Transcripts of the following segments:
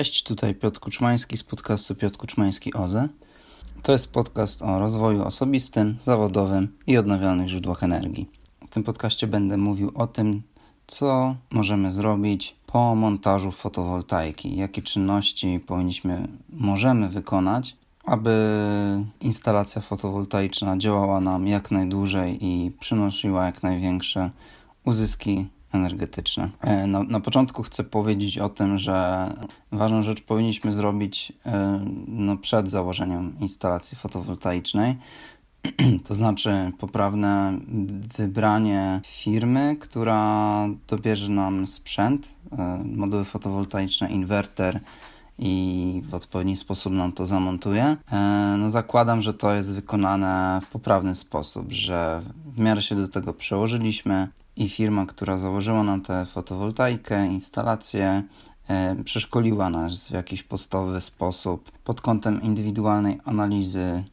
Cześć, tutaj Piotr Kuczmański z podcastu Piotr Kuczmański OZE. To jest podcast o rozwoju osobistym, zawodowym i odnawialnych źródłach energii. W tym podcaście będę mówił o tym, co możemy zrobić po montażu fotowoltaiki, jakie czynności powinniśmy, możemy wykonać, aby instalacja fotowoltaiczna działała nam jak najdłużej i przynosiła jak największe uzyski energetyczne. E, na, na początku chcę powiedzieć o tym, że ważną rzecz powinniśmy zrobić e, no, przed założeniem instalacji fotowoltaicznej. To znaczy poprawne wybranie firmy, która dobierze nam sprzęt, e, moduły fotowoltaiczne, inwerter i w odpowiedni sposób nam to zamontuje. No zakładam, że to jest wykonane w poprawny sposób, że w miarę się do tego przełożyliśmy, i firma, która założyła nam tę fotowoltaikę, instalację, e, przeszkoliła nas w jakiś podstawowy sposób pod kątem indywidualnej analizy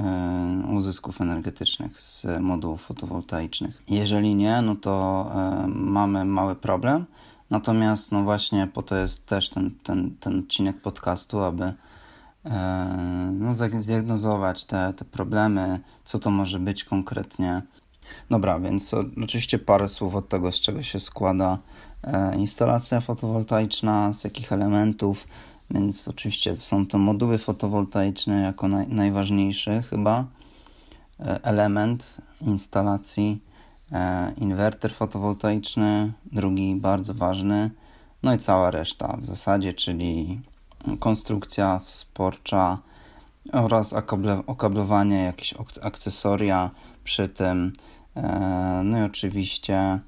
e, uzysków energetycznych z modułów fotowoltaicznych. Jeżeli nie, no to e, mamy mały problem. Natomiast no właśnie po to jest też ten, ten, ten odcinek podcastu, aby no, zdiagnozować te, te problemy, co to może być konkretnie, Dobra, więc oczywiście parę słów od tego, z czego się składa e, instalacja fotowoltaiczna, z jakich elementów. Więc oczywiście są to moduły fotowoltaiczne jako naj, najważniejszy chyba e, element instalacji. E, inwerter fotowoltaiczny, drugi bardzo ważny. No i cała reszta w zasadzie, czyli konstrukcja wsporcza oraz okablowanie, jakieś akcesoria przy tym no i oczywiście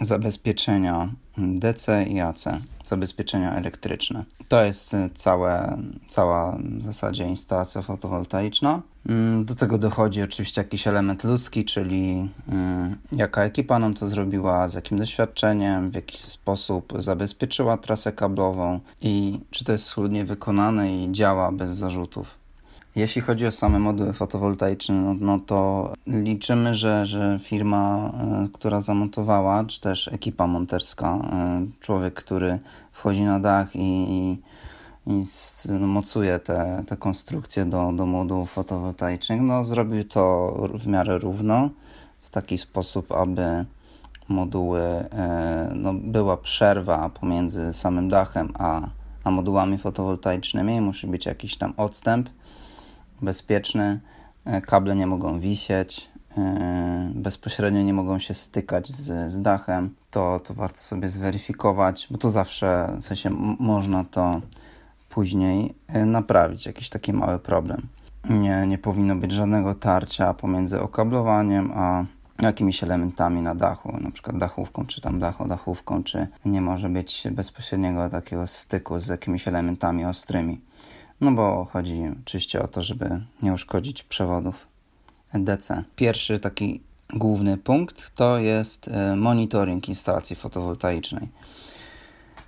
zabezpieczenia DC i AC, zabezpieczenia elektryczne. To jest całe, cała w zasadzie instalacja fotowoltaiczna. Mm, do tego dochodzi oczywiście jakiś element ludzki, czyli mm, jaka ekipa nam to zrobiła, z jakim doświadczeniem, w jaki sposób zabezpieczyła trasę kablową i czy to jest schludnie wykonane i działa bez zarzutów. Jeśli chodzi o same moduły fotowoltaiczne, no, no to liczymy, że, że firma, y, która zamontowała, czy też ekipa monterska, y, człowiek, który wchodzi na dach i, i, i no, mocuje te, te konstrukcje do, do modułów fotowoltaicznych, no zrobił to w miarę równo, w taki sposób, aby moduły, y, no była przerwa pomiędzy samym dachem a, a modułami fotowoltaicznymi, musi być jakiś tam odstęp bezpieczny, e, kable nie mogą wisieć, e, bezpośrednio nie mogą się stykać z, z dachem, to, to warto sobie zweryfikować, bo to zawsze, w sensie można to później e, naprawić, jakiś taki mały problem. Nie, nie powinno być żadnego tarcia pomiędzy okablowaniem a jakimiś elementami na dachu, na przykład dachówką, czy tam dachodachówką, czy nie może być bezpośredniego takiego styku z jakimiś elementami ostrymi. No bo chodzi oczywiście o to, żeby nie uszkodzić przewodów DC. Pierwszy taki główny punkt to jest e, monitoring instalacji fotowoltaicznej.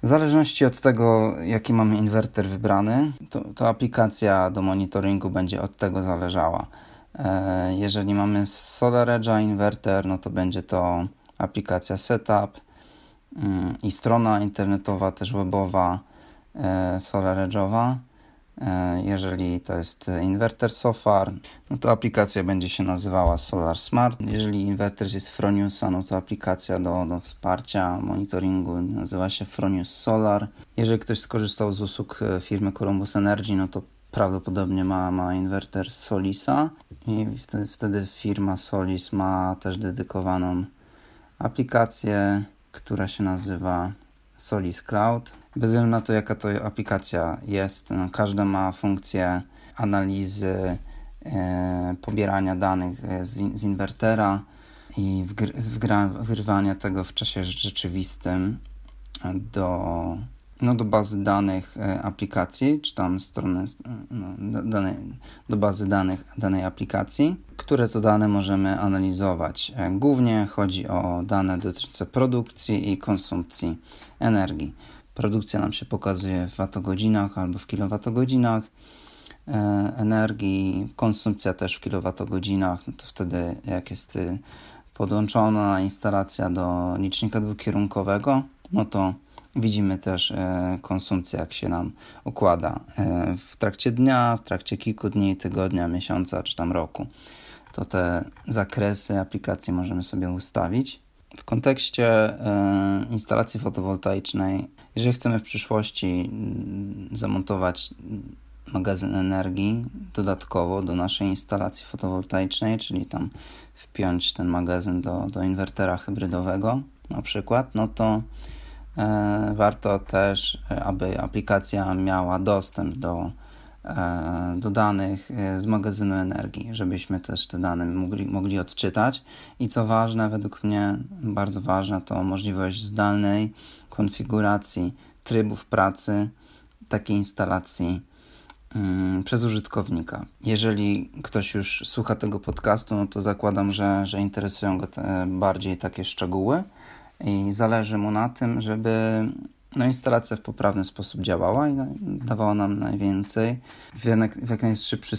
W zależności od tego, jaki mamy inwerter wybrany, to, to aplikacja do monitoringu będzie od tego zależała. E, jeżeli mamy Solar Edge'a inwerter, no to będzie to aplikacja Setup mm, i strona internetowa, też webowa e, Solar Edge'owa. E, jeżeli to jest inwerter SOFAR, no to aplikacja będzie się nazywała Solar Smart. Jeżeli inwerter jest Froniusa, no to aplikacja do, do wsparcia monitoringu nazywa się Fronius Solar. Jeżeli ktoś skorzystał z usług e, firmy Columbus Energy, no to prawdopodobnie ma, ma inwerter Solisa i wtedy, wtedy firma Solis ma też dedykowaną aplikację, która się nazywa Solis Cloud. Bez względu na to, jaka to aplikacja jest, no, każda ma funkcję analizy, e, pobierania danych e, z, z inwertera i wgr wgrywania tego w czasie rzeczywistym do, no, do bazy danych e, aplikacji, czy tam strony no, do bazy danych danej aplikacji, które to dane możemy analizować. E, głównie chodzi o dane dotyczące produkcji i konsumpcji energii. Produkcja nam się pokazuje w watogodzinach albo w kilowatogodzinach e, energii, konsumpcja też w kilowatogodzinach, no to wtedy jak jest y, podłączona instalacja do licznika dwukierunkowego, no to Widzimy też e, konsumpcję, jak się nam układa e, w trakcie dnia, w trakcie kilku dni, tygodnia, miesiąca czy tam roku. To te zakresy aplikacji możemy sobie ustawić. W kontekście instalacji fotowoltaicznej, jeżeli chcemy w przyszłości mm, zamontować magazyn energii dodatkowo do naszej instalacji fotowoltaicznej, czyli tam wpiąć ten magazyn do, do inwertera hybrydowego na przykład, no to e, warto też, e, aby aplikacja miała dostęp do, do danych e, z magazynu energii, żebyśmy też te dane mogli, mogli odczytać. I co ważne, według mnie bardzo ważne, to możliwość zdalnej konfiguracji trybów pracy takiej instalacji Mm, przez użytkownika. Jeżeli ktoś już słucha tego podcastu, no to zakładam, że, że interesują go bardziej takie szczegóły i zależy mu na tym, żeby no, instalacja w poprawny sposób działała i dawała nam najwięcej. W jak, w jak najszybszy,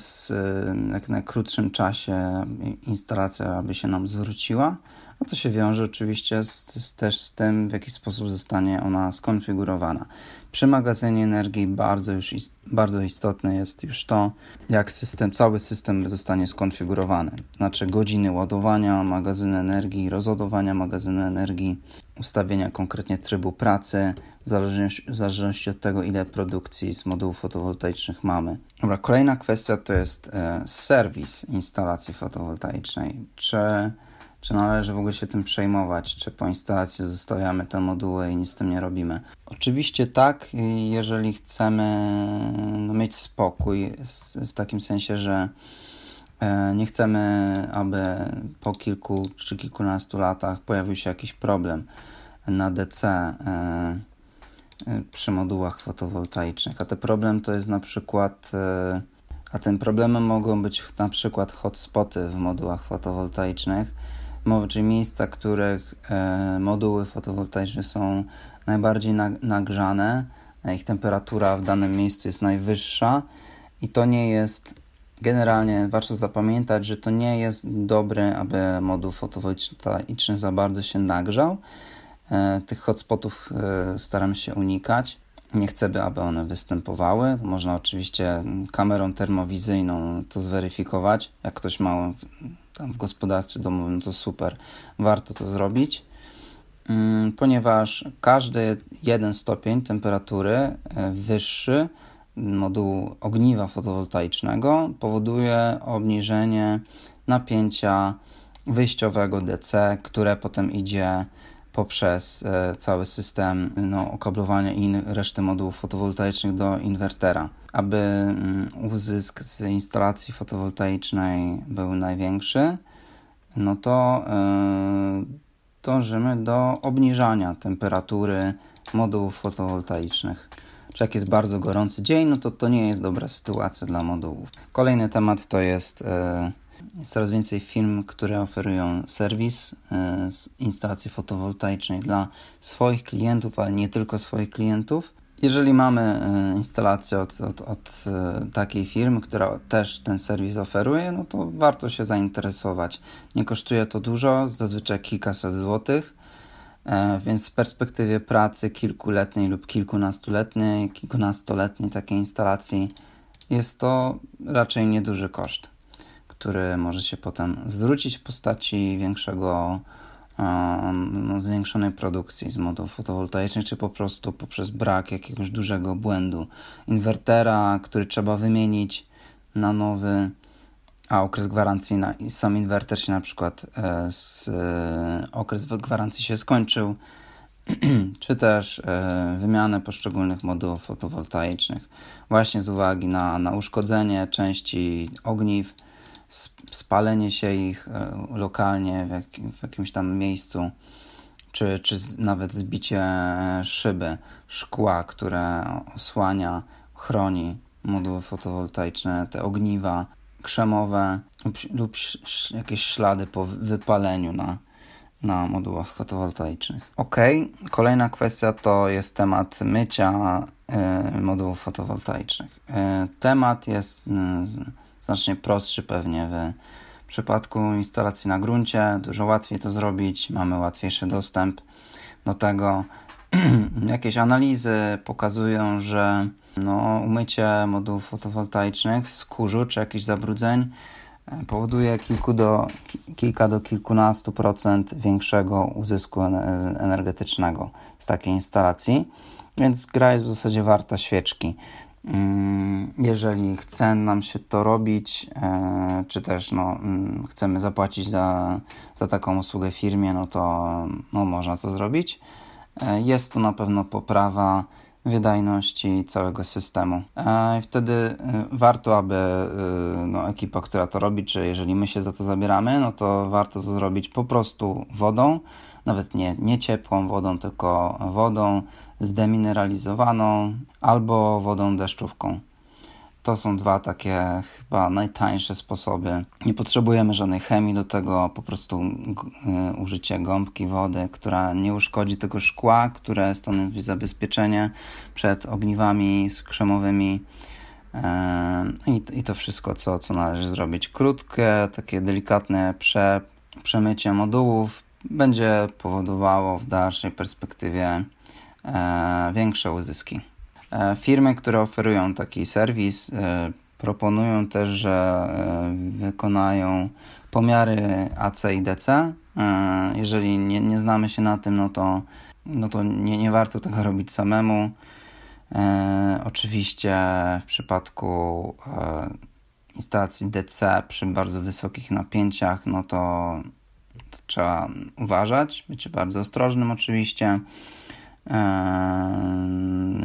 jak najkrótszym czasie instalacja aby się nam zwróciła. No to się wiąże oczywiście z, z, też z tym, w jaki sposób zostanie ona skonfigurowana. Przy magazynie energii bardzo już bardzo istotne jest już to, jak system, cały system zostanie skonfigurowany. Znaczy godziny ładowania magazynu energii, rozładowania magazynu energii, ustawienia konkretnie trybu pracy, w zależności, w zależności od tego, ile produkcji z modułów fotowoltaicznych mamy. Dobra, kolejna kwestia to jest e, serwis instalacji fotowoltaicznej. Czy czy należy w ogóle się tym przejmować? Czy po instalacji zostawiamy te moduły i nic z tym nie robimy? Oczywiście tak, jeżeli chcemy no, mieć spokój, w, takim sensie, że e, nie chcemy, aby po kilku czy kilkunastu latach pojawił się jakiś problem na DC e, e, przy modułach fotowoltaicznych. A ten problem to jest na przykład, a tym problemem mogą być na przykład hotspoty w modułach fotowoltaicznych czyli miejsca, których e, moduły fotowoltaiczne są najbardziej nagrzane, ich temperatura w danym miejscu jest najwyższa i to nie jest generalnie warto zapamiętać, że to nie jest dobre, aby moduł fotowoltaiczny za bardzo się nagrzał. E, tych hotspotów e, staramy się unikać. Nie chcemy, aby one występowały. Można oczywiście kamerą termowizyjną to zweryfikować. Jak ktoś ma tam w gospodarstwie domowym, no to super, warto to zrobić, mm, ponieważ każdy jeden stopień temperatury e, wyższy modułu ogniwa fotowoltaicznego powoduje obniżenie napięcia wyjściowego DC, które potem idzie poprzez e, cały system no, okablowania i reszty modułów fotowoltaicznych do inwertera. Aby mm, uzysk z instalacji fotowoltaicznej był największy, no to yy, dążymy do obniżania temperatury modułów fotowoltaicznych. Czy jak jest bardzo gorący dzień, no to to nie jest dobra sytuacja dla modułów. Kolejny temat to jest jest coraz więcej firm, które oferują serwis e, z instalacji fotowoltaicznej dla swoich klientów, ale nie tylko swoich klientów. Jeżeli mamy e, instalację od, od, od e, takiej firmy, która też ten serwis oferuje, no to warto się zainteresować. Nie kosztuje to dużo, zazwyczaj kilkaset złotych, więc w perspektywie pracy kilkuletniej lub kilkunastoletniej, kilkunastoletniej takiej instalacji jest to raczej nieduży koszt który może się potem zwrócić w postaci większego, no, zwiększonej produkcji z modułów fotowoltaicznych, czy po prostu poprzez brak jakiegoś dużego błędu inwertera, który trzeba wymienić na nowy, a okres gwarancji, na, sam inwerter się na przykład e, z, e, okres gwarancji się skończył, czy też e, wymianę poszczególnych modułów fotowoltaicznych, właśnie z uwagi na, na uszkodzenie części ogniw, spalenie się ich e, lokalnie w, w jakimś tam miejscu, czy, czy nawet zbicie szyby, szkła, które osłania, chroni moduły fotowoltaiczne, te ogniwa krzemowe lub, lub jakieś ślady po wypaleniu na, na modułach fotowoltaicznych. Ok, kolejna kwestia to jest temat mycia y, modułów fotowoltaicznych. Temat jest y, znacznie prostszy pewnie w przypadku instalacji na gruncie. Dużo łatwiej to zrobić, mamy łatwiejszy dostęp do tego. Jakieś analizy pokazują, że no, umycie modułów fotowoltaicznych z kurzu czy jakichś zabrudzeń e, powoduje kilku do, kilka do kilkunastu procent większego uzysku energetycznego z takiej instalacji, więc gra jest w zasadzie warta świeczki. Mm, jeżeli chce nam się to robić, e, czy też no, mm, chcemy zapłacić za, za taką usługę firmie, no to no, można to zrobić. E, jest to na pewno poprawa wydajności całego systemu. E, I wtedy warto, aby no, ekipa, która to robi, czy jeżeli my się za to zabieramy, no to warto to zrobić po prostu wodą, nawet nie, nie ciepłą wodą, tylko wodą zdemineralizowaną albo wodą deszczówką. To są dwa takie chyba najtańsze sposoby. Nie potrzebujemy żadnej chemii do tego, po prostu y, użycie gąbki wody, która nie uszkodzi tego szkła, które stanowi zabezpieczenie przed ogniwami skrzemowymi. Y, I to wszystko, co, co należy zrobić. Krótkie, takie delikatne prze, przemycie modułów będzie powodowało w dalszej perspektywie e, większe uzyski. E, firmy, które oferują taki serwis, e, proponują też, że e, wykonają pomiary AC i DC. E, jeżeli nie, nie znamy się na tym, no to, no to nie, nie warto tego robić samemu. E, oczywiście w przypadku instalacji DC przy bardzo wysokich napięciach, no to, to trzeba uważać, być bardzo ostrożnym oczywiście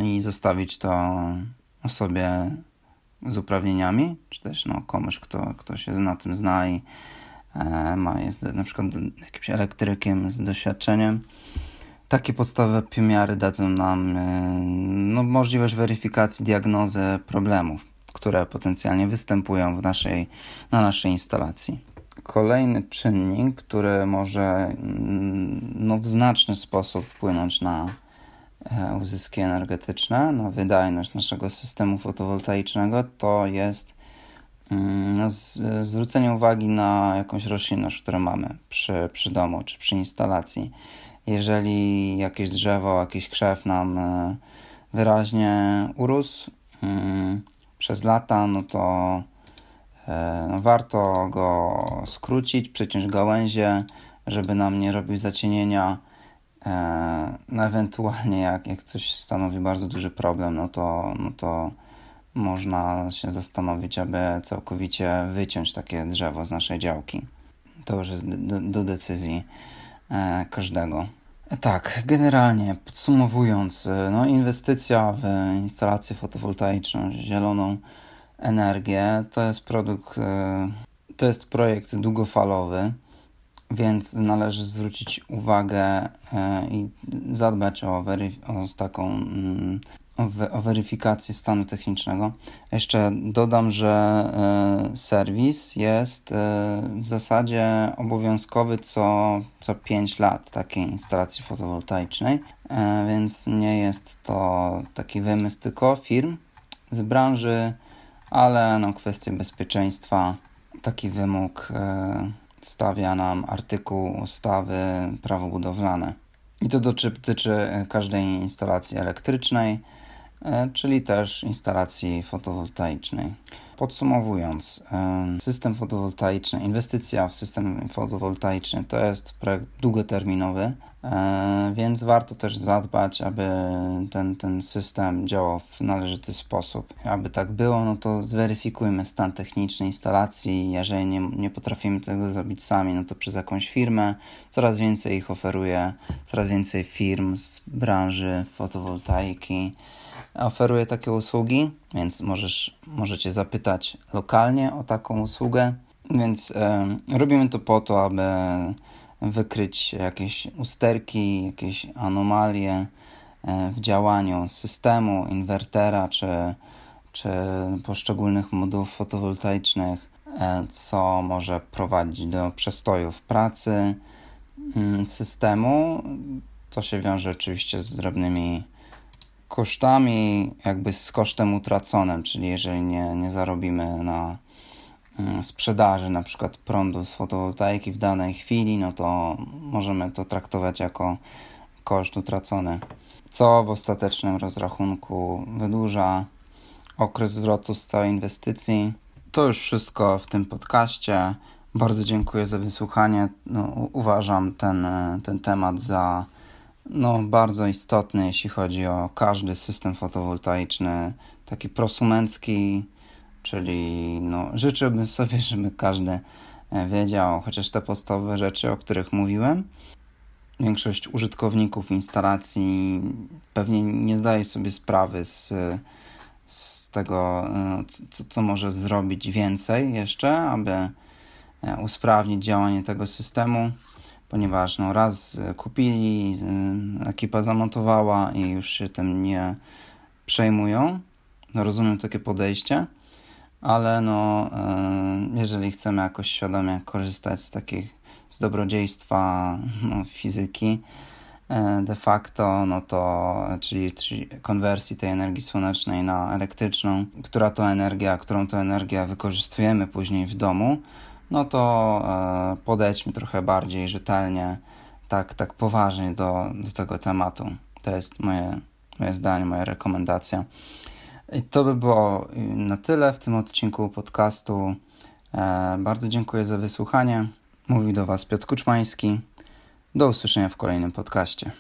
i zostawić to osobie z uprawnieniami, czy też no, komuś, kto, kto się na tym zna i e, ma, jest na przykład jakimś elektrykiem z doświadczeniem. Takie podstawowe pomiary dadzą nam e, no, możliwość weryfikacji diagnozy problemów, które potencjalnie występują w naszej, na naszej instalacji. Kolejny czynnik, który może mm, no, w znaczny sposób wpłynąć na uzyski energetyczne, na wydajność naszego systemu fotowoltaicznego, to jest mm, no, zwrócenie uwagi na jakąś roślinność, którą mamy przy, przy domu czy przy instalacji. Jeżeli jakieś drzewo, jakiś krzew nam e, wyraźnie urósł mm, przez lata, no to e, no, warto go skrócić, przeciąć gałęzie, żeby nam nie robił zacienienia E, no ewentualnie jak, jak coś stanowi bardzo duży problem, no to, no to można się zastanowić, aby całkowicie wyciąć takie drzewo z naszej działki. To już jest do, do decyzji e, każdego. Tak, generalnie podsumowując, e, no inwestycja w instalację fotowoltaiczną, zieloną energię, to jest produkt, to jest projekt długofalowy więc należy zwrócić uwagę e, i zadbać o, o taką mm, o, weryfikację stanu technicznego. Jeszcze dodam, że e, serwis jest e, w zasadzie obowiązkowy co, co 5 lat takiej instalacji fotowoltaicznej, więc nie jest to taki wymysł tylko firm z branży, ale no, kwestie bezpieczeństwa, taki wymóg stawia nam artykuł ustawy prawo budowlane. I to dotyczy każdej instalacji elektrycznej, e, czyli też instalacji fotowoltaicznej. Podsumowując, system fotowoltaiczny, inwestycja w system fotowoltaiczny to jest projekt długoterminowy, więc warto też zadbać, aby ten, ten system działał w należyty sposób. Aby tak było, no to zweryfikujmy stan techniczny instalacji. Jeżeli nie, nie potrafimy tego zrobić sami, no to przez jakąś firmę. Coraz więcej ich oferuje, coraz więcej firm z branży fotowoltaiki oferuje takie usługi, więc możesz, możecie zapytać lokalnie o taką usługę. Więc e, robimy to po to, aby wykryć jakieś usterki, jakieś anomalie e, w działaniu systemu, inwertera czy, czy poszczególnych modułów fotowoltaicznych, e, co może prowadzić do przestojów pracy mm, systemu. To się wiąże oczywiście z drobnymi kosztami, jakby z kosztem utraconym, czyli jeżeli nie, nie zarobimy na Mm, sprzedaży na przykład prądu z fotowoltaiki w danej chwili, no to możemy to traktować jako koszt utracony. co w ostatecznym rozrachunku wydłuża okres zwrotu z całej inwestycji. To już wszystko w tym podcaście. Bardzo dziękuję za wysłuchanie. No, uważam ten, ten temat za no, bardzo istotny, jeśli chodzi o każdy system fotowoltaiczny, taki prosumencki, czyli no, życzyłbym sobie, żeby każdy e, wiedział chociaż te podstawowe rzeczy, o których mówiłem. Większość użytkowników instalacji pewnie nie zdaje sobie sprawy z, z tego, e, co, co może zrobić więcej jeszcze, aby e, usprawnić działanie tego systemu ponieważ no, raz kupili, ekipa zamontowała i już się tym nie przejmują. No, rozumiem takie podejście, ale no, e, jeżeli chcemy jakoś świadomie korzystać z takich, z dobrodziejstwa no, fizyki, e, de facto, no to, czyli, czyli konwersji tej energii słonecznej na elektryczną, która to energia, którą to energię wykorzystujemy później w domu, no to e, podejdźmy trochę bardziej rzetelnie, tak, tak poważnie do, do tego tematu. To jest moje, moje zdanie, moja rekomendacja. I to by było na tyle w tym odcinku podcastu. E, bardzo dziękuję za wysłuchanie. Mówi do Was Piotr Kuczmański. Do usłyszenia w kolejnym podcaście.